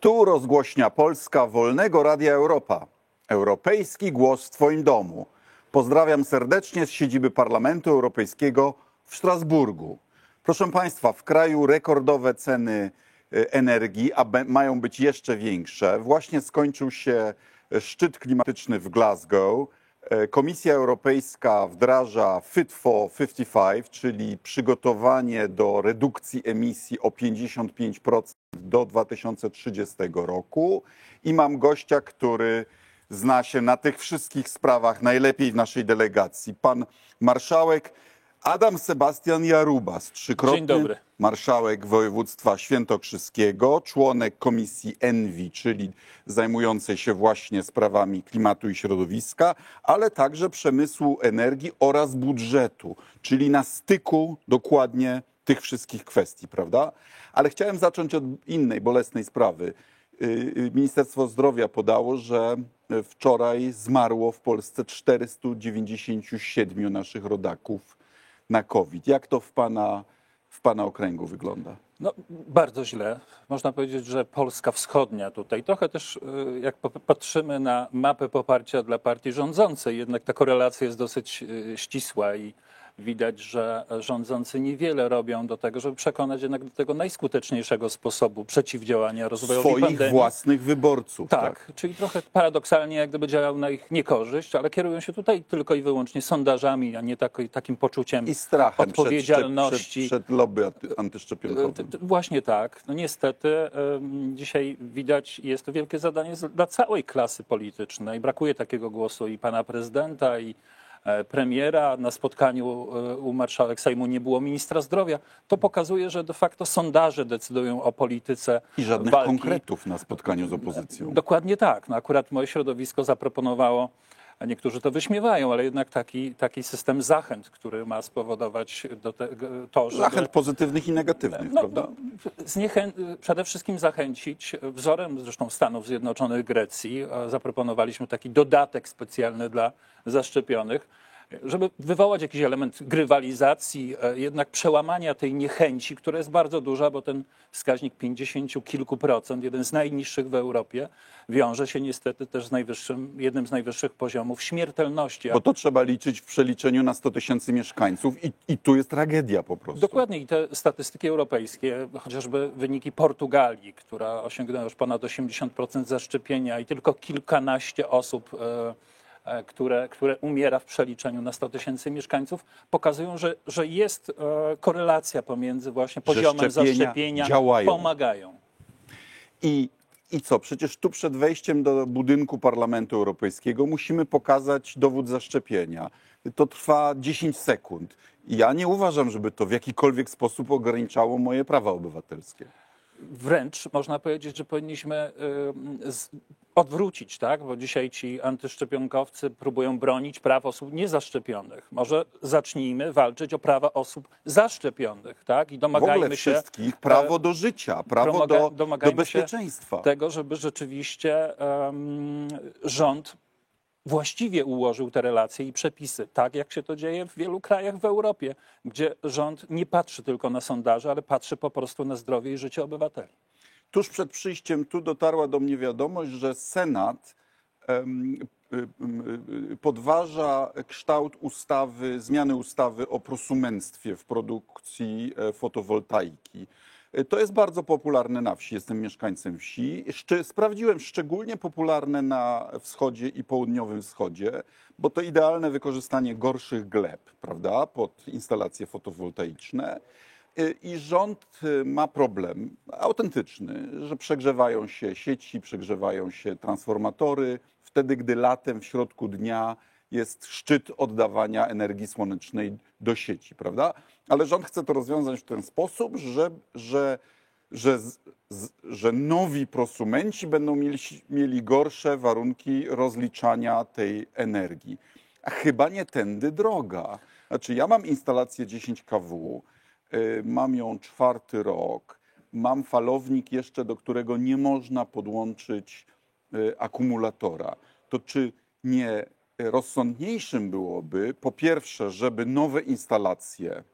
Tu rozgłośnia Polska Wolnego Radia Europa. Europejski głos w Twoim domu. Pozdrawiam serdecznie z siedziby Parlamentu Europejskiego w Strasburgu. Proszę Państwa, w kraju rekordowe ceny e, energii, a mają być jeszcze większe. Właśnie skończył się szczyt klimatyczny w Glasgow. E, Komisja Europejska wdraża Fit for 55, czyli przygotowanie do redukcji emisji o 55% do 2030 roku. I mam gościa, który zna się na tych wszystkich sprawach najlepiej w naszej delegacji. Pan marszałek Adam Sebastian Jarubas, trzykrotny marszałek województwa świętokrzyskiego, członek komisji ENVI, czyli zajmującej się właśnie sprawami klimatu i środowiska, ale także przemysłu energii oraz budżetu, czyli na styku dokładnie tych wszystkich kwestii, prawda? Ale chciałem zacząć od innej bolesnej sprawy. Y, y, Ministerstwo Zdrowia podało, że wczoraj zmarło w Polsce 497 naszych rodaków na COVID. Jak to w pana, w pana okręgu wygląda? No, bardzo źle. Można powiedzieć, że Polska Wschodnia tutaj. Trochę też, y, jak patrzymy na mapę poparcia dla partii rządzącej, jednak ta korelacja jest dosyć y, ścisła i widać, że rządzący niewiele robią do tego, żeby przekonać jednak do tego najskuteczniejszego sposobu przeciwdziałania rozwojowi Swoich pandemii. własnych wyborców. Tak, czyli trochę paradoksalnie jak gdyby działał na ich niekorzyść, ale kierują się tutaj tylko i wyłącznie sondażami, a nie taki, takim poczuciem I strachem odpowiedzialności. Przed, przed, przed lobby anty- antyszczepionkowym. Właśnie tak. No niestety dzisiaj widać, jest to wielkie zadanie dla całej klasy politycznej. Brakuje takiego głosu i pana prezydenta, i premiera. Na spotkaniu e, u marszałek Sejmu nie było ministra zdrowia. To pokazuje, że de facto sondaże decydują o polityce I żadnych walki. konkretów na spotkaniu z opozycją. Dokładnie tak. No akurat moje środowisko zaproponowało, a niektórzy to wyśmiewają, ale jednak taki, taki system zachęt, który ma spowodować do tego, to, że Zachęt pozytywnych i negatywnych, no, prawda? zniechę... przede wszystkim zachęcić, wzorem zresztą Stanów Zjednoczonych, Grecji, zaproponowaliśmy taki dodatek specjalny dla zaszczepionych, żeby wywołać jakiś element grywalizacji, e, jednak przełamania tej niechęci, która jest bardzo duża, bo ten wskaźnik 50 kilku procent, jeden z najniższych w Europie, wiąże się niestety też z najwyższym, jednym z najwyższych poziomów śmiertelności. Bo to trzeba liczyć w przeliczeniu na 100 tysięcy mieszkańców i, i tu jest tragedia po prostu. Dokładnie i te statystyki europejskie, chociażby wyniki Portugalii, która osiągnęła już ponad 80% zaszczepienia i tylko kilkanaście osób, e, które, które umiera w przeliczeniu na 100 tysięcy mieszkańców, pokazują, że, że jest e, korelacja pomiędzy właśnie poziomem szczepienia zaszczepienia, działają. pomagają. I, I co? Przecież tu przed wejściem do budynku Parlamentu Europejskiego musimy pokazać dowód zaszczepienia. To trwa 10 sekund. Ja nie uważam, żeby to w jakikolwiek sposób ograniczało moje prawa obywatelskie. Wręcz można powiedzieć, że powinniśmy y, odwrócić, tak? Bo dzisiaj ci antyszczepionkowcy próbują bronić praw osób niezaszczepionych. Może zacznijmy walczyć o prawa osób zaszczepionych, tak? I W ogóle domagajmy się wszystkich prawo do życia, prawo do, do bezpieczeństwa. tego, żeby rzeczywiście em, rząd właściwie ułożył te relacje i przepisy, tak jak się to dzieje w wielu krajach w Europie, gdzie rząd nie patrzy tylko na sondaże, ale patrzy po prostu na zdrowie i życie obywateli. Tuż przed przyjściem tu dotarła do mnie wiadomość, że Senat podważa kształt ustawy, zmiany ustawy o prosumenctwie w produkcji e, fotowoltaiki. E, To jest bardzo popularne na wsi. Jestem mieszkańcem wsi. Szczy, sprawdziłem szczególnie popularne na wschodzie i południowym wschodzie, bo to idealne wykorzystanie gorszych gleb, prawda, pod instalacje fotowoltaiczne. Y, I rząd y, ma problem autentyczny, że przegrzewają się sieci, przegrzewają się transformatory, wtedy gdy latem w środku dnia jest szczyt oddawania energii słonecznej do sieci, prawda? Ale rząd chce to rozwiązać w ten sposób, że, że, że, że nowi prosumenci będą mieli, mieli gorsze warunki rozliczania tej energii. A chyba nie tędy droga. Znaczy, ja mam instalację 10 kW, y, mam ją czwarty rok, mam falownik jeszcze, do którego nie można podłączyć y, akumulatora. To czy nie rozsądniejszym byłoby, po pierwsze, żeby nowe instalacje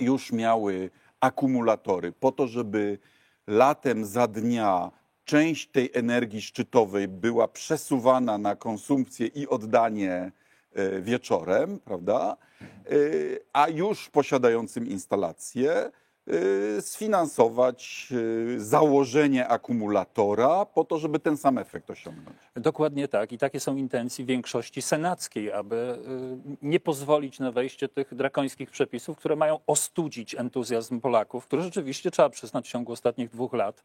już miały akumulatory, po to, żeby latem za dnia część tej energii szczytowej była przesuwana na konsumpcję i oddanie e, wieczorem, prawda? E, A już posiadającym instalację e, sfinansować e, założenie akumulatora po to, żeby ten sam efekt osiągnąć. Dokładnie tak. I takie są intencje większości senackiej, aby y, nie pozwolić na wejście tych drakońskich przepisów, które mają ostudzić entuzjazm Polaków, który rzeczywiście trzeba przyznać w ciągu ostatnich dwóch lat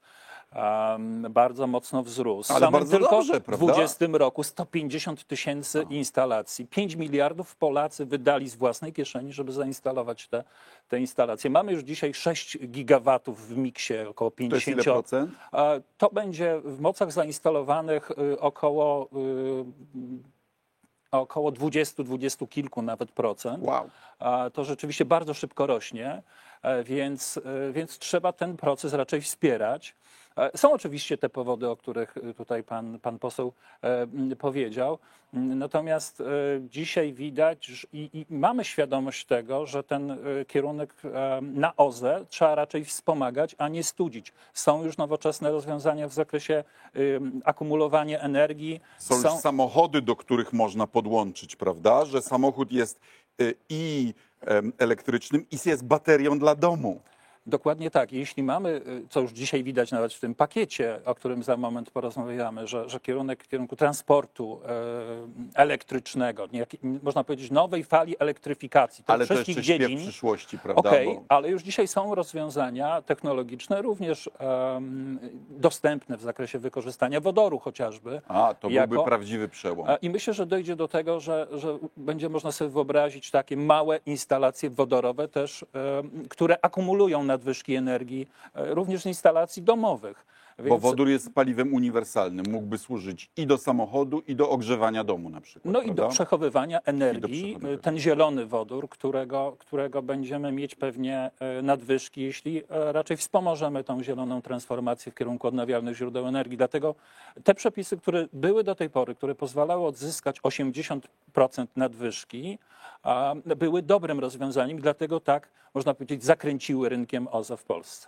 um, bardzo mocno wzrósł. Ale Samym tylko dobrze, w prawda? 2020 roku 150 tysięcy instalacji. 5 miliardów Polacy wydali z własnej kieszeni, żeby zainstalować te, te instalacje. Mamy już dzisiaj 6 gigawatów w miksie, około To jest 50 ile procent? To będzie w mocach zainstalowanych y, około, y, około 20-20 kilku nawet procent. Wow. To rzeczywiście bardzo szybko rośnie, e, więc, e, więc trzeba ten proces raczej wspierać. E, Są oczywiście te powody, o których y, tutaj pan, pan poseł e, powiedział. M, Natomiast e, dzisiaj widać i, i mamy świadomość tego, że ten e, kierunek e, na OZE trzeba raczej wspomagać, a nie studzić. Są już nowoczesne rozwiązania w zakresie akumulowania energii. Są już samochody, do których można podłączyć, prawda? Że samochód jest y, i elektrycznym, i jest baterią dla domu. Dokładnie tak. Jeśli mamy, y, co już dzisiaj widać nawet w tym pakiecie, o którym za moment porozmawiamy, że, że kierunek w kierunku transportu e, elektrycznego, niejaki- można powiedzieć nowej fali elektryfikacji, Ale to śpiew dziedzin. przyszłości, prawda? Okej, ale już dzisiaj są rozwiązania technologiczne, również dostępne w zakresie wykorzystania wodoru chociażby. A, to jako- byłby prawdziwy przełom. A- I myślę, że dojdzie do tego, że, że będzie można sobie wyobrazić takie małe instalacje wodorowe też, które akumulują nadwyżki energii, e, również instalacji domowych. Bo Więc- wodór jest paliwem uniwersalnym. Mógłby służyć i do samochodu, i do ogrzewania domu na przykład. No i do prawda? przechowywania energii, przechowywania. ten zielony wodór, którego, którego będziemy mieć pewnie e, nadwyżki, jeśli e, raczej wspomożemy tą zieloną transformację w kierunku odnawialnych źródeł energii. Dlatego te przepisy, które były do tej pory, które pozwalały odzyskać 80% nadwyżki, były dobrym rozwiązaniem, dlatego tak, można powiedzieć, zakręciły rynkiem OZE w Polsce.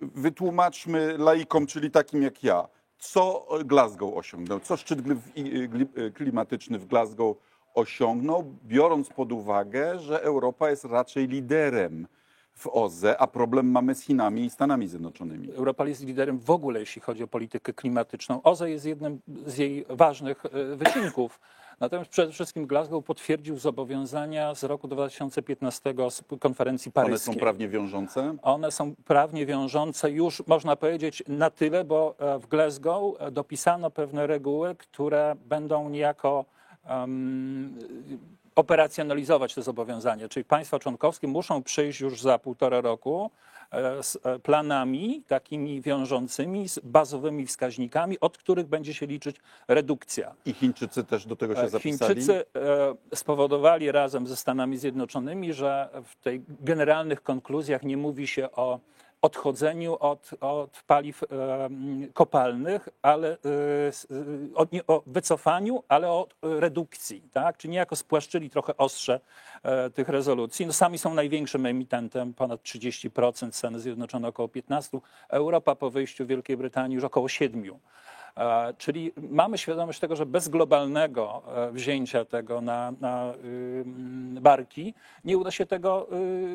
Wytłumaczmy laikom, czyli takim jak ja, co Glasgow osiągnął, co szczyt klimatyczny w Glasgow osiągnął, biorąc pod uwagę, że Europa jest raczej liderem w OZE, a problem mamy z Chinami i Stanami Zjednoczonymi. Europa jest liderem w ogóle, jeśli chodzi o politykę klimatyczną. OZE jest jednym z jej ważnych wycinków. Natomiast przede wszystkim Glasgow potwierdził zobowiązania z roku 2015 z konferencji One paryskiej. są prawnie wiążące? One są prawnie wiążące już, można powiedzieć, na tyle, bo e, w Glasgow e, dopisano pewne reguły, które będą niejako um, operacjonalizować te zobowiązania. Czyli państwa członkowskie muszą przyjść już za półtora roku e, z e, planami takimi wiążącymi, z bazowymi wskaźnikami, od których będzie się liczyć redukcja. I Chińczycy też do tego się zapisali? Chińczycy e, spowodowali razem ze Stanami Zjednoczonymi, że w tej generalnych konkluzjach nie mówi się o odchodzeniu od, od paliw kopalnych, ale s- e, o, o wycofaniu, ale o redukcji. Tak? Czyli niejako spłaszczyli trochę ostrze e, tych rezolucji. No, sami są największym emitentem, ponad 30%, Stany Zjednoczone około 15%, Europa po wyjściu Wielkiej Brytanii już około 7%. E, Czyli mamy świadomość tego, że bez globalnego e, wzięcia tego na, na y, barki nie uda się tego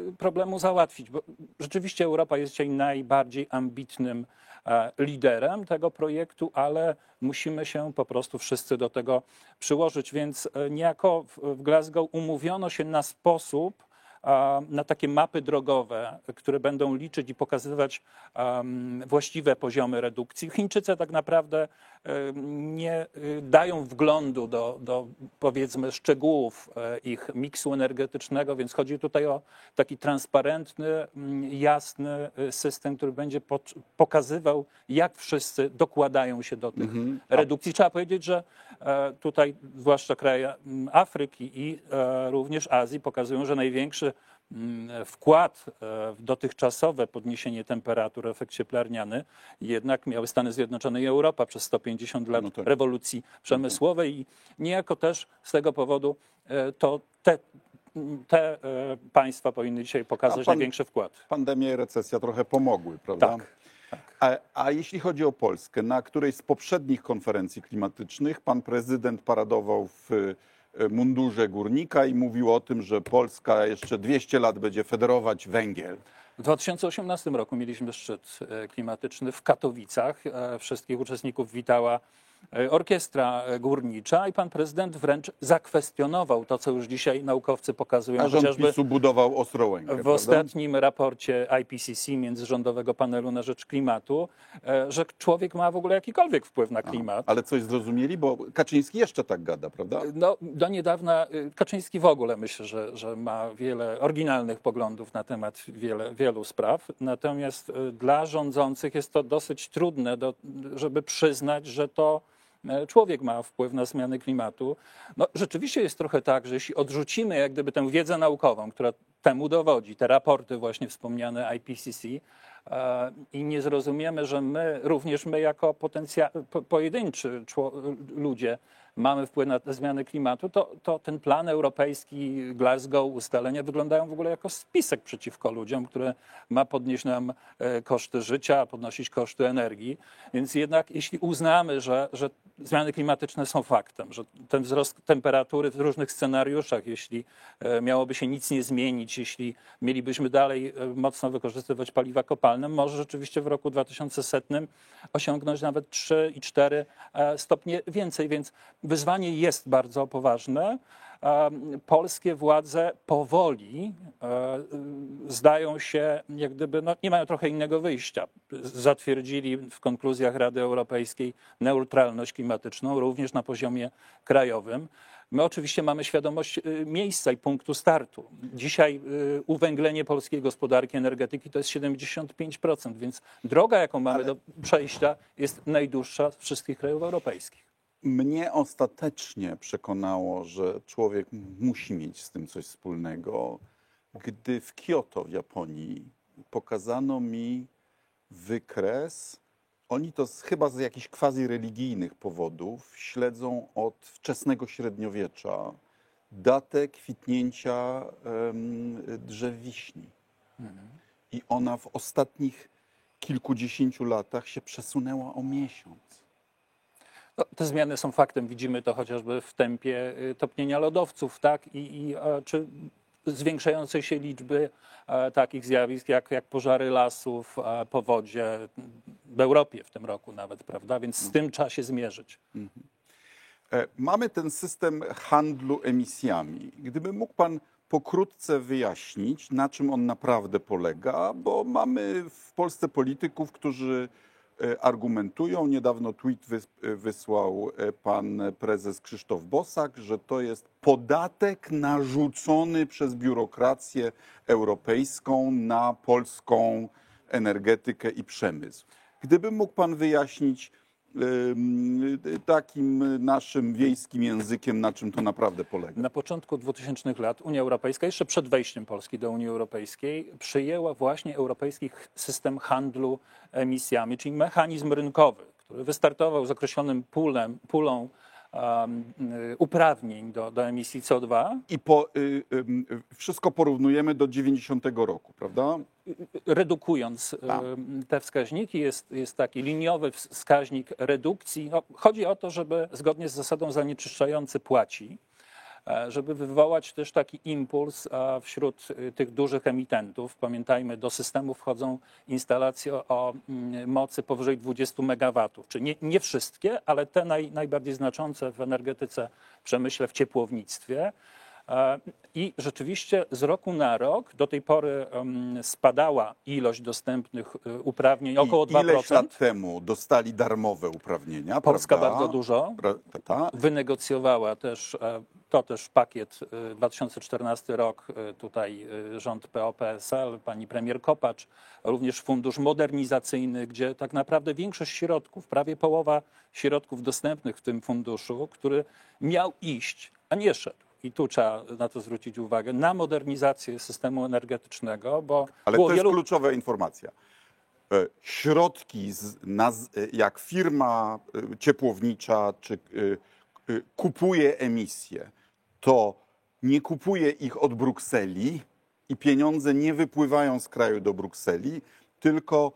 y, problemu załatwić. Bo rzeczywiście Europa jest dzisiaj najbardziej ambitnym e, liderem tego projektu, ale musimy się po prostu wszyscy do tego przyłożyć. Więc niejako w, Glasgow umówiono się na sposób, na takie mapy drogowe, które będą liczyć i pokazywać właściwe poziomy redukcji. Chińczycy tak naprawdę nie y, dają wglądu do, do powiedzmy szczegółów e, ich miksu energetycznego, więc chodzi tutaj o taki transparentny, jasny y, system, który będzie pokazywał, jak wszyscy dokładają się do tych redukcji. Trzeba powiedzieć, że tutaj zwłaszcza kraje mm, Afryki i e, również Azji pokazują, że największy mm, wkład e, w dotychczasowe podniesienie temperatur, efekt cieplarniany, jednak miały Stany Zjednoczone i Europa przez 150 lat No tak. rewolucji przemysłowej i niejako też z tego powodu e, to te, te e, państwa powinny dzisiaj pokazać pan- największy wkład. Pandemia i recesja trochę pomogły, prawda? Tak. A, a jeśli chodzi o Polskę, na którejś z poprzednich konferencji klimatycznych pan prezydent paradował w e, mundurze górnika i mówił o tym, że Polska jeszcze 200 lat będzie federować węgiel. W 2018 roku mieliśmy szczyt e, klimatyczny w Katowicach. E, Wszystkich uczestników witała orkiestra e, górnicza i pan prezydent wręcz zakwestionował to, co już dzisiaj naukowcy pokazują, A rząd chociażby PiSu budował Ostrołękę, w prawda? ostatnim raporcie IPCC, Międzyrządowego Panelu na Rzecz Klimatu, e, że człowiek ma w ogóle jakikolwiek wpływ na klimat. Ale coś zrozumieli, bo Kaczyński jeszcze tak gada, prawda? No, do niedawna Kaczyński w ogóle myślę, że, że ma wiele oryginalnych poglądów na temat wiele, wielu spraw. Natomiast dla rządzących jest to dosyć trudne, do, żeby przyznać, że to e, człowiek ma wpływ na zmiany klimatu. No, rzeczywiście jest trochę tak, że jeśli odrzucimy jak gdyby tę wiedzę naukową, która temu dowodzi, te raporty właśnie wspomniane IPCC, e, i nie zrozumiemy, że my, również my jako potencja- po, pojedynczy ludzie mamy wpływ na te zmiany klimatu, to, to ten plan europejski, Glasgow, ustalenia wyglądają w ogóle jako spisek przeciwko ludziom, które ma podnieść nam e, koszty życia, podnosić koszty energii. Więc jednak jeśli uznamy, że, że zmiany klimatyczne są faktem, że ten wzrost temperatury w różnych scenariuszach, jeśli e, miałoby się nic nie zmienić, jeśli mielibyśmy dalej e, mocno wykorzystywać paliwa kopalne, może rzeczywiście w roku 2100 osiągnąć nawet 3 i 4 e, stopnie więcej, więc wyzwanie jest bardzo poważne. Polskie władze powoli e, zdają się, jak gdyby, no, nie mają trochę innego wyjścia. Zatwierdzili w konkluzjach Rady Europejskiej neutralność klimatyczną, również na poziomie krajowym. My oczywiście mamy świadomość y, miejsca i punktu startu. Dzisiaj y, uwęglenie polskiej gospodarki, energetyki to jest 75%, więc droga, jaką mamy do przejścia, jest najdłuższa z wszystkich krajów europejskich. Mnie ostatecznie przekonało, że człowiek musi mieć z tym coś wspólnego, gdy w Kyoto w Japonii pokazano mi wykres. Oni to z, chyba z jakichś quasi religijnych powodów śledzą od wczesnego średniowiecza datę kwitnięcia em, drzew wiśni. I ona w ostatnich kilkudziesięciu latach się przesunęła o miesiąc. No, te zmiany są faktem. Widzimy to chociażby w tempie y, topnienia lodowców, tak? I, i czy zwiększającej się liczby takich zjawisk jak, jak pożary lasów, powodzie w Europie w tym roku nawet, prawda? Więc z tym trzeba się zmierzyć. E, Mamy ten system handlu emisjami. Gdyby mógł Pan pokrótce wyjaśnić, na czym on naprawdę polega, bo mamy w Polsce polityków, którzy argumentują. Niedawno tweet e, wysłał e, pan prezes Krzysztof Bosak, że to jest podatek narzucony przez biurokrację europejską na polską energetykę i przemysł. Gdyby mógł pan wyjaśnić takim naszym wiejskim językiem, na czym to naprawdę polega. Na początku 2000 lat Unia Europejska, jeszcze przed wejściem Polski do Unii Europejskiej, przyjęła właśnie europejski system handlu emisjami, czyli mechanizm rynkowy, który wystartował z określonym pulem, pulą um, y, uprawnień do, do emisji CO2, I po, y, ym, wszystko porównujemy do 90 roku, prawda? redukując Tak. em, te wskaźniki, jest, jest taki liniowy ws- wskaźnik redukcji. Chodzi o to, żeby zgodnie z zasadą zanieczyszczający płaci, żeby wywołać też taki impuls e, wśród y, tych dużych emitentów. Pamiętajmy, do systemu wchodzą instalacje o- o mm, mocy powyżej 20 MW, czyli nie, nie wszystkie, ale te naj, najbardziej znaczące w energetyce, przemyśle, w ciepłownictwie. E, I rzeczywiście z roku na rok do tej pory spadała ilość dostępnych y, uprawnień około I ileś 2%. lat temu dostali darmowe uprawnienia, Polska prawda? bardzo dużo. Ta. Wynegocjowała też, e, to też pakiet e, 2014 rok, e, tutaj e, rząd PO-PSL, pani premier Kopacz, również fundusz modernizacyjny, gdzie tak naprawdę większość środków, prawie połowa środków dostępnych w tym funduszu, który miał iść, a nie szedł. I tu trzeba na to zwrócić uwagę, na modernizację systemu energetycznego, bo Ale to jest wielu kluczowa informacja. E, Środki, z, na, e, jak firma e, ciepłownicza czy kupuje emisje, to nie kupuje ich od Brukseli i pieniądze nie wypływają z kraju do Brukseli, tylko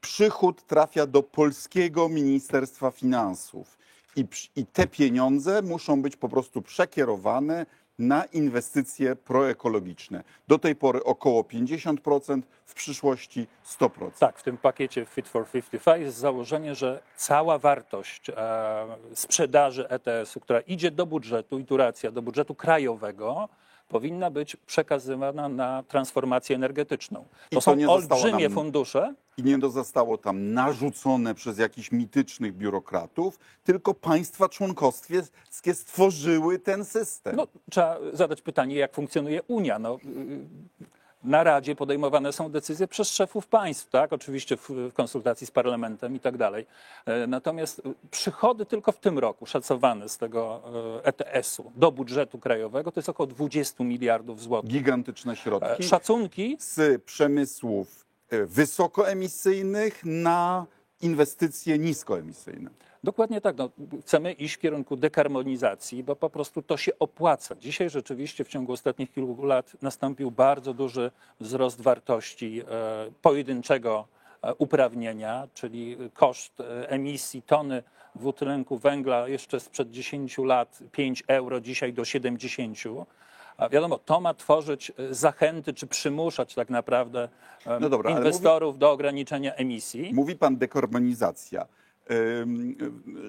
przychód trafia do polskiego Ministerstwa Finansów i, i te pieniądze muszą być po prostu przekierowane na inwestycje proekologiczne. Do tej pory około 50%, w przyszłości 100%. Tak, w tym pakiecie Fit for 55 jest założenie, że cała wartość e, sprzedaży ETS-u, która idzie do budżetu, i do budżetu krajowego, powinna być przekazywana na transformację energetyczną. To są olbrzymie nam- fundusze, I nie zostało tam narzucone przez jakichś mitycznych biurokratów, tylko państwa członkowskie stworzyły ten system. No, trzeba zadać pytanie, jak funkcjonuje Unia. No, y, na Radzie podejmowane są decyzje przez szefów państw, tak? oczywiście w, w konsultacji z parlamentem i tak dalej. E, Natomiast przychody tylko w tym roku szacowane z tego e, ETS-u do budżetu krajowego to jest około 20 miliardów złotych. Gigantyczne E, środki Szacunki z przemysłów e, wysokoemisyjnych na inwestycje niskoemisyjne. Dokładnie tak. No, chcemy iść w kierunku dekarbonizacji, bo po prostu to się opłaca. Dzisiaj rzeczywiście w ciągu ostatnich kilku lat nastąpił bardzo duży wzrost wartości e, pojedynczego e, uprawnienia, czyli koszt e, emisji tony dwutlenku węgla jeszcze sprzed 10 lat 5 euro, dzisiaj do 70. A wiadomo, to ma tworzyć zachęty, czy przymuszać tak naprawdę No dobra, inwestorów do ograniczenia emisji. Mówi pan dekarbonizacja,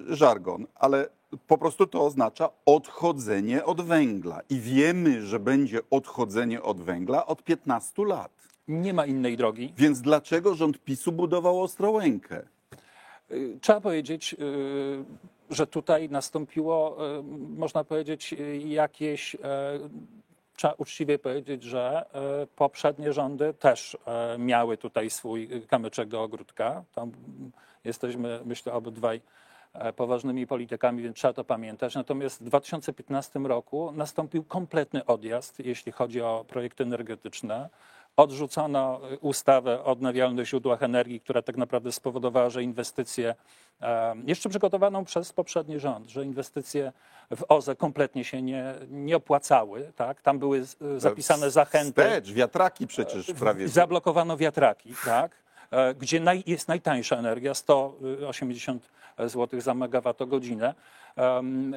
żargon, ale po prostu to oznacza odchodzenie od węgla. I wiemy, że będzie odchodzenie od węgla od 15 lat. Nie ma innej drogi. Więc dlaczego rząd PiSu budował Ostrołękę? Y, Trzeba powiedzieć, y, że tutaj nastąpiło, y, można powiedzieć, jakieś. Trzeba uczciwie powiedzieć, że y, poprzednie rządy też y, miały tutaj swój y, kamyczek do ogródka. Tam jesteśmy, myślę, obydwaj e, poważnymi politykami, więc trzeba to pamiętać. Natomiast w 2015 roku nastąpił kompletny odjazd, jeśli chodzi o projekty energetyczne. Odrzucono ustawę o odnawialnych źródłach energii, która tak naprawdę spowodowała, że inwestycje, e, jeszcze przygotowaną przez poprzedni rząd, że inwestycje w OZE kompletnie się nie, nie opłacały. Tak? Tam były y, zapisane zachęty. Wstecz, wiatraki przecież prawie. Zablokowano wiatraki, tak? E, gdzie naj, jest najtańsza energia, 180 zł za megawattogodzinę.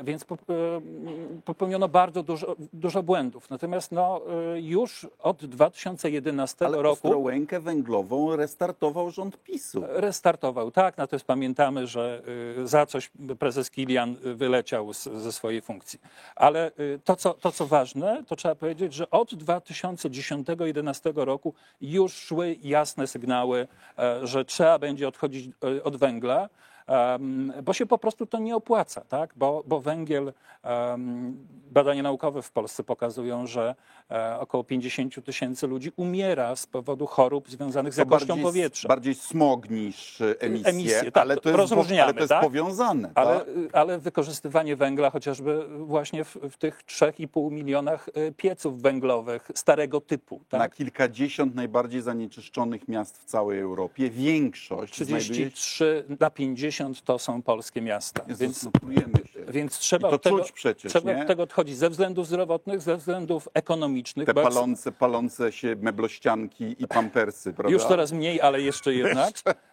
Więc em, popełniono bardzo dużo, dużo błędów. Natomiast no, e, już od 2011 Ale roku Ostrołękę węglową restartował rząd PiSu. restartował, tak, natomiast pamiętamy, że za coś prezes Kilian wyleciał z, ze swojej funkcji. Ale to co, to, co ważne, to trzeba powiedzieć, że od 2010-2011 roku już szły jasne sygnały, e, że trzeba będzie odchodzić e, od węgla. Bo się po prostu to nie opłaca, tak? bo, bo węgiel, badania naukowe w Polsce pokazują, że e, około 50 tysięcy ludzi umiera z powodu chorób związanych z jakością bardziej, powietrza. bardziej smog niż e, emisje, Emisje, tak, ale, to jest, ale to jest tak? powiązane. Ale, tak? ale wykorzystywanie węgla chociażby właśnie w, w tych 3,5 milionach e, pieców węglowych starego typu. Na Tak? kilkadziesiąt najbardziej zanieczyszczonych miast w całej Europie większość znajduje się... 33 na 50 to są polskie miasta. Więc, więc trzeba, od tego, przecież, trzeba od tego odchodzić ze względów zdrowotnych, ze względów ekonomicznych. Te palące, palące się meblościanki i pampersy, prawda? Już coraz mniej, ale jeszcze jednak. A,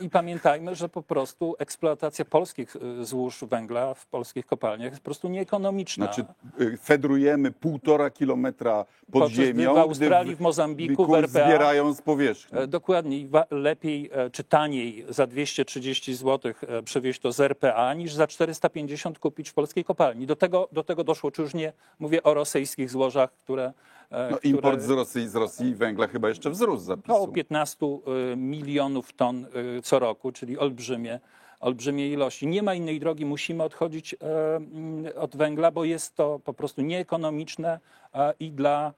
I pamiętajmy, że po prostu eksploatacja polskich y, złóż węgla w polskich kopalniach jest po prostu nieekonomiczna. Znaczy, y, fedrujemy półtora kilometra pod Podczas ziemią, w Australii, gdy w Mozambiku, w RPA zbierają z powierzchni. E, Dokładnie. Lepiej e, czy taniej za 230 zł e, przewieźć to z RPA niż za 450 kupić w polskiej kopalni. Do tego, do tego doszło, czy już nie mówię o rosyjskich złożach, które. E, No, które import z Rosji, z Rosji węgla chyba jeszcze wzrósł z około zapisu. 15 e, milionów ton e, co roku, czyli olbrzymie, olbrzymie ilości. Nie ma innej drogi, musimy odchodzić e, mm, od węgla, bo jest to po prostu nieekonomiczne e, i dla,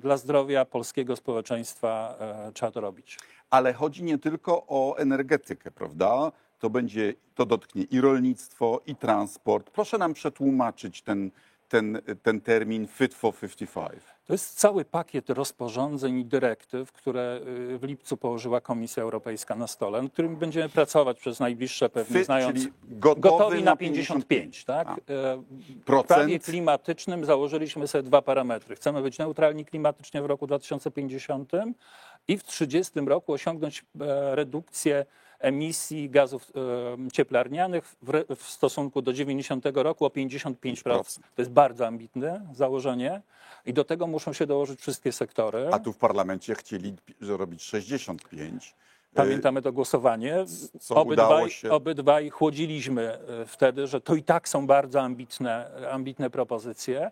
dla zdrowia polskiego społeczeństwa trzeba to robić. Ale chodzi nie tylko o energetykę, prawda? To będzie, to dotknie i rolnictwo, i transport. Proszę nam przetłumaczyć ten, ten, ten termin Fit for 55. To jest cały pakiet rozporządzeń i dyrektyw, które y, w lipcu położyła Komisja Europejska na stole, nad którym będziemy pracować przez najbliższe pewnie, Fit, znając. Gotowi na 55, tak? E, W prawie klimatycznym założyliśmy sobie dwa parametry. Chcemy być neutralni klimatycznie w roku 2050 i w 30 roku osiągnąć e, redukcję emisji gazów e, cieplarnianych w, stosunku do 90 roku o 55%. To jest bardzo ambitne założenie i do tego muszą się dołożyć wszystkie sektory. A tu w parlamencie chcieli pi- robić 65. Pamiętamy to głosowanie. co Obydwaj, się. obydwaj chłodziliśmy e, wtedy, że to i tak są bardzo ambitne, ambitne propozycje, e,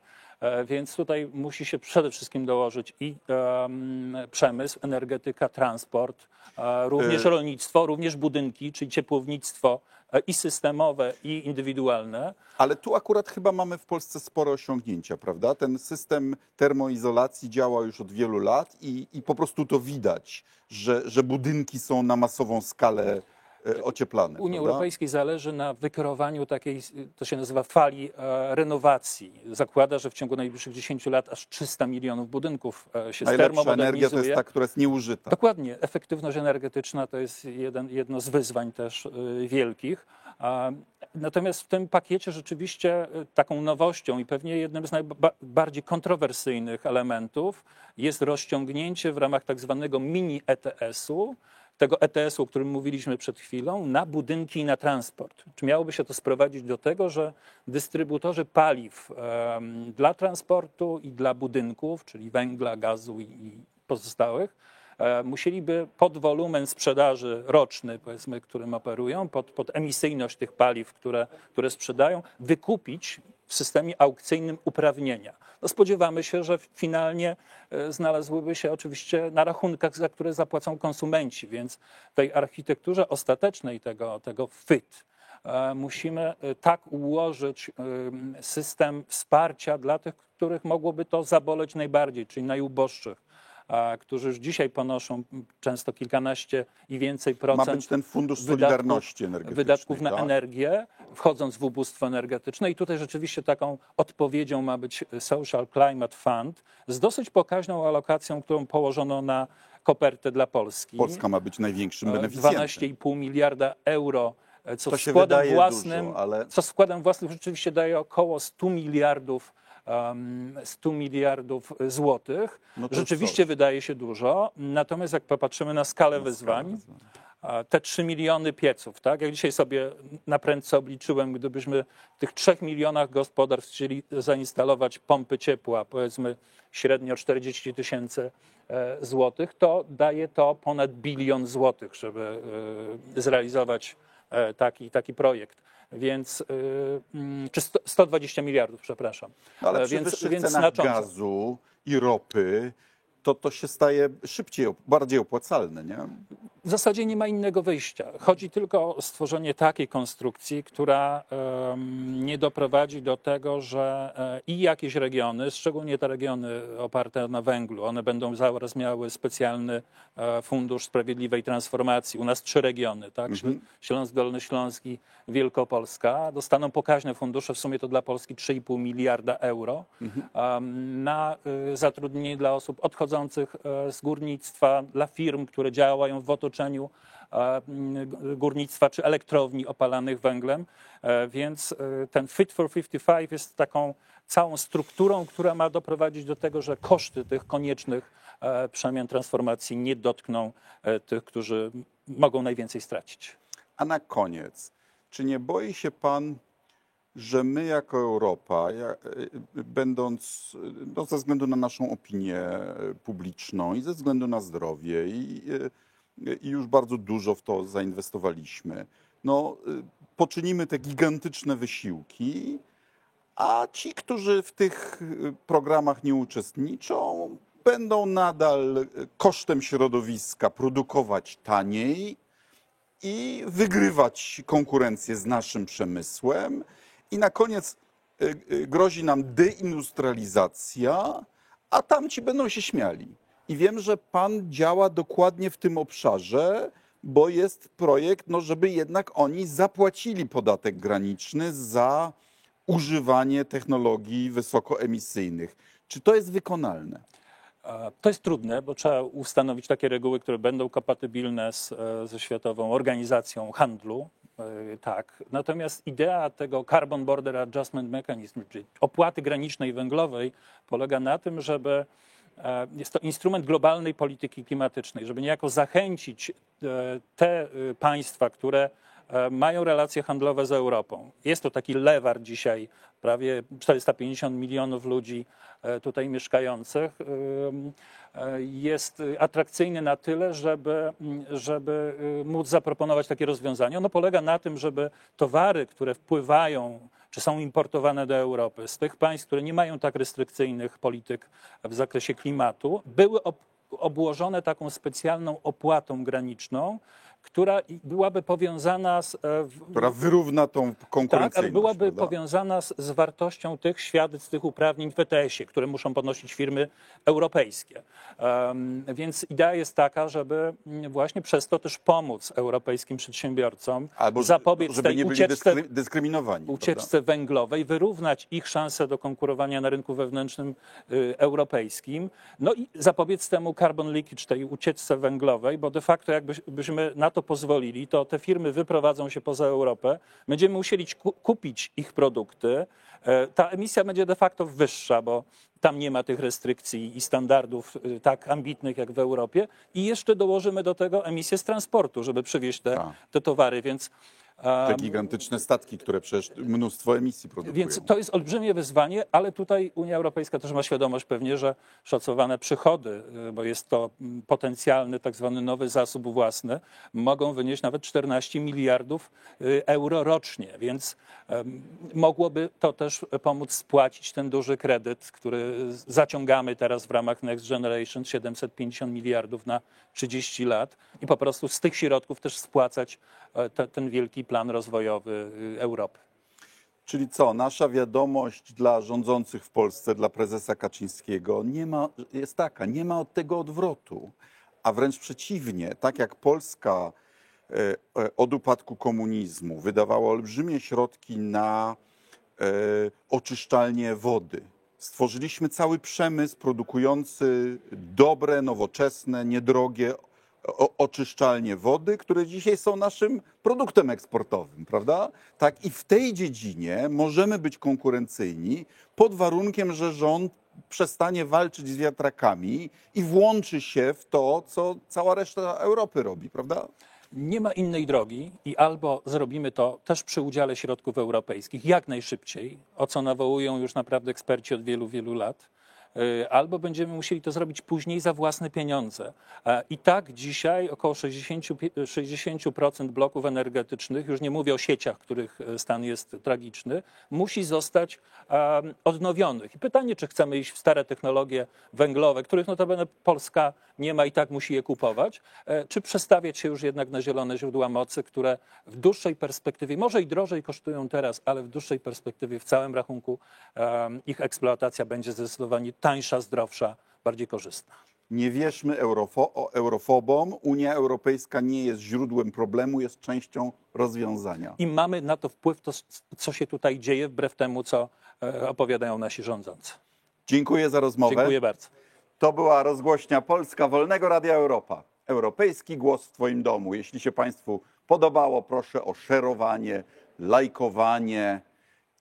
więc tutaj musi się przede wszystkim dołożyć i em, przemysł, energetyka, transport, e, również E- rolnictwo, również budynki, czyli ciepłownictwo e, i systemowe, i indywidualne. Ale tu akurat chyba mamy w Polsce spore osiągnięcia, prawda? Ten system termoizolacji działa już od wielu lat i, i po prostu to widać, że, że budynki są na masową skalę e, ocieplane. Unii prawda? Europejskiej zależy na wykreowaniu takiej, to się nazywa fali e, renowacji. Zakłada, że w ciągu najbliższych 10 lat aż 300 milionów budynków e, się Najlepsza energia to jest ta, która jest nieużyta. Dokładnie. Efektywność energetyczna to jest jeden, jedno z wyzwań też wielkich. Natomiast w tym pakiecie rzeczywiście taką nowością i pewnie jednym z najbardziej kontrowersyjnych elementów jest rozciągnięcie w ramach tak zwanego mini ETS-u, tego ETS-u, o którym mówiliśmy przed chwilą, na budynki i na transport. Czy miałoby się to sprowadzić do tego, że dystrybutorzy paliw dla transportu i dla budynków, czyli węgla, gazu i, i pozostałych, e, musieliby pod wolumen sprzedaży roczny, powiedzmy, którym operują, pod, pod emisyjność tych paliw, które, które sprzedają, wykupić w systemie aukcyjnym uprawnienia. No spodziewamy się, że finalnie e, znalazłyby się oczywiście na rachunkach, za które zapłacą konsumenci, więc tej architekturze ostatecznej tego, tego FIT e, musimy e, tak ułożyć em, system wsparcia dla tych, których mogłoby to zaboleć najbardziej, czyli najuboższych którzy już dzisiaj ponoszą często kilkanaście i więcej Ma procent być ten fundusz solidarności energetycznej. wydatków na tak? energię, wchodząc w ubóstwo energetyczne. I tutaj rzeczywiście taką odpowiedzią ma być Social Climate Fund z dosyć pokaźną alokacją, którą położono na kopertę dla Polski. Polska ma być największym E, beneficjentem. 12,5 miliarda euro, e, co To składem własnym, dużo, ale- co składem własnym rzeczywiście daje około 100 miliardów 100 miliardów złotych. No rzeczywiście coś. wydaje się dużo, natomiast jak popatrzymy na skalę wyzwań, a te 3 miliony pieców, tak? Jak dzisiaj sobie na prędce obliczyłem, gdybyśmy w tych 3 milionach gospodarstw chcieli zainstalować pompy ciepła, powiedzmy średnio 40 tysięcy e, złotych, to daje to ponad bilion złotych, żeby e, zrealizować e, taki, taki projekt. Więc, e, mm, czy sto- 120 miliardów, przepraszam. Ale E, przy więc, więc znacząco. gazu i ropy to to się staje szybciej, bardziej opłacalne, nie? W zasadzie nie ma innego wyjścia. Chodzi tylko o stworzenie takiej konstrukcji, która nie doprowadzi do tego, że e, i jakieś regiony, szczególnie te regiony oparte na węglu, one będą zaraz miały specjalny e, fundusz sprawiedliwej transformacji. U nas trzy regiony, tak? Śląsk Dolny Śląski, Wielkopolska, dostaną pokaźne fundusze, w sumie to dla Polski 3,5 miliarda euro em, na y, zatrudnienie dla osób odchodzących e, z górnictwa, dla firm, które działają w otoczeniu e, m, g- górnictwa czy elektrowni opalanych węglem. E, Więc e, ten Fit for 55 jest taką całą strukturą, która ma doprowadzić do tego, że koszty tych koniecznych e, przemian transformacji nie dotkną e, tych, którzy mogą najwięcej stracić. A na koniec, czy nie boi się pan, że my jako Europa, będąc no, ze względu na naszą opinię publiczną i ze względu na zdrowie i, i już bardzo dużo w to zainwestowaliśmy, no, y, poczynimy te gigantyczne wysiłki, a ci, którzy w tych y, programach nie uczestniczą, będą nadal y, kosztem środowiska produkować taniej, i wygrywać konkurencję z naszym przemysłem. I na koniec grozi nam deindustrializacja, a tamci będą się śmiali. I wiem, że pan działa dokładnie w tym obszarze, bo jest projekt, no, żeby jednak oni zapłacili podatek graniczny za używanie technologii wysokoemisyjnych. Czy to jest wykonalne? To jest trudne, bo trzeba ustanowić takie reguły, które będą kompatybilne z, e, ze Światową Organizacją Handlu. e, Tak. Natomiast idea tego Carbon Border Adjustment Mechanism, czyli opłaty granicznej węglowej, polega na tym, żeby jest to instrument globalnej polityki klimatycznej, żeby niejako zachęcić e, te e, państwa, które e, mają relacje handlowe z Europą. Jest to taki lewar dzisiaj, prawie 450 milionów ludzi e, tutaj mieszkających. E, Jest y, atrakcyjny na tyle, żeby, mm, żeby y, móc zaproponować takie rozwiązanie. Ono polega na tym, żeby towary, które wpływają czy są importowane do Europy. Z tych państw, które nie mają tak restrykcyjnych polityk w zakresie klimatu, były ob obłożone taką specjalną opłatą graniczną, która byłaby powiązana z, e, która wyrówna tą tak, konkurencyjność. ale byłaby prawda? powiązana z, z wartością tych świadectw, tych uprawnień w ETS-ie, które muszą podnosić firmy europejskie. Em, więc idea jest taka, żeby właśnie przez to też pomóc europejskim przedsiębiorcom Albo zapobiec żeby tej nie byli ucieczce, dyskry, dyskryminowani. prawda? ucieczce węglowej, wyrównać ich szanse do konkurowania na rynku wewnętrznym y, europejskim, no i zapobiec temu carbon leakage, tej ucieczce węglowej, bo de facto jakbyśmy na to pozwolili, to te firmy wyprowadzą się poza Europę, będziemy musieli ku- kupić ich produkty, e, ta emisja będzie de facto wyższa, bo tam nie ma tych restrykcji i standardów y, tak ambitnych jak w Europie. I jeszcze dołożymy do tego emisję z transportu, żeby przywieźć te, Tak. te towary, więc Te gigantyczne statki, które przecież mnóstwo emisji produkują. więc to jest olbrzymie wyzwanie, ale tutaj Unia Europejska też ma świadomość pewnie, że szacowane przychody, y, bo jest to mm, potencjalny tak zwany nowy zasób własny, mogą wynieść nawet 14 miliardów y, euro rocznie, więc mogłoby to też pomóc spłacić ten duży kredyt, który zaciągamy teraz w ramach Next Generation 750 miliardów na 30 lat i po prostu z tych środków też spłacać e, te, ten wielki plan rozwojowy y, Europy. Czyli co, nasza wiadomość dla rządzących w Polsce, dla prezesa Kaczyńskiego nie ma, jest taka, nie ma od tego odwrotu, a wręcz przeciwnie, tak jak Polska e, e, od upadku komunizmu wydawała olbrzymie środki na oczyszczalnie wody. Stworzyliśmy cały przemysł produkujący dobre, nowoczesne, niedrogie oczyszczalnie wody, które dzisiaj są naszym produktem eksportowym, prawda? Tak i w tej dziedzinie możemy być konkurencyjni pod warunkiem, że rząd przestanie walczyć z wiatrakami i włączy się w to, co cała reszta Europy robi, prawda? Nie ma innej drogi i albo zrobimy to też przy udziale środków europejskich jak najszybciej, o co nawołują już naprawdę eksperci od wielu, wielu lat, y, albo będziemy musieli to zrobić później za własne pieniądze. E, I tak dzisiaj około 60, pi- 60% bloków energetycznych, już nie mówię o sieciach, których e, stan jest tragiczny, musi zostać odnowionych. I pytanie, czy chcemy iść w stare technologie węglowe, których notabene Polska nie ma i tak musi je kupować, e, czy przestawiać się już jednak na zielone źródła mocy, które w dłuższej perspektywie, może i drożej kosztują teraz, ale w dłuższej perspektywie w całym rachunku em, ich eksploatacja będzie zdecydowanie tańsza, zdrowsza, bardziej korzystna. Nie wierzmy eurofo- eurofobom. Unia Europejska nie jest źródłem problemu, jest częścią rozwiązania. I mamy na to wpływ, to, co się tutaj dzieje, wbrew temu, co e, opowiadają nasi rządzący. Dziękuję za rozmowę. Dziękuję bardzo. To była rozgłośnia Polska Wolnego Radia Europa. Europejski głos w Twoim domu. Jeśli się Państwu podobało, proszę o szerowanie, lajkowanie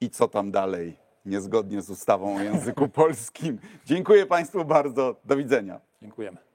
i co tam dalej, niezgodnie z ustawą o języku polskim. Dziękuję Państwu bardzo. Do widzenia. Dziękujemy.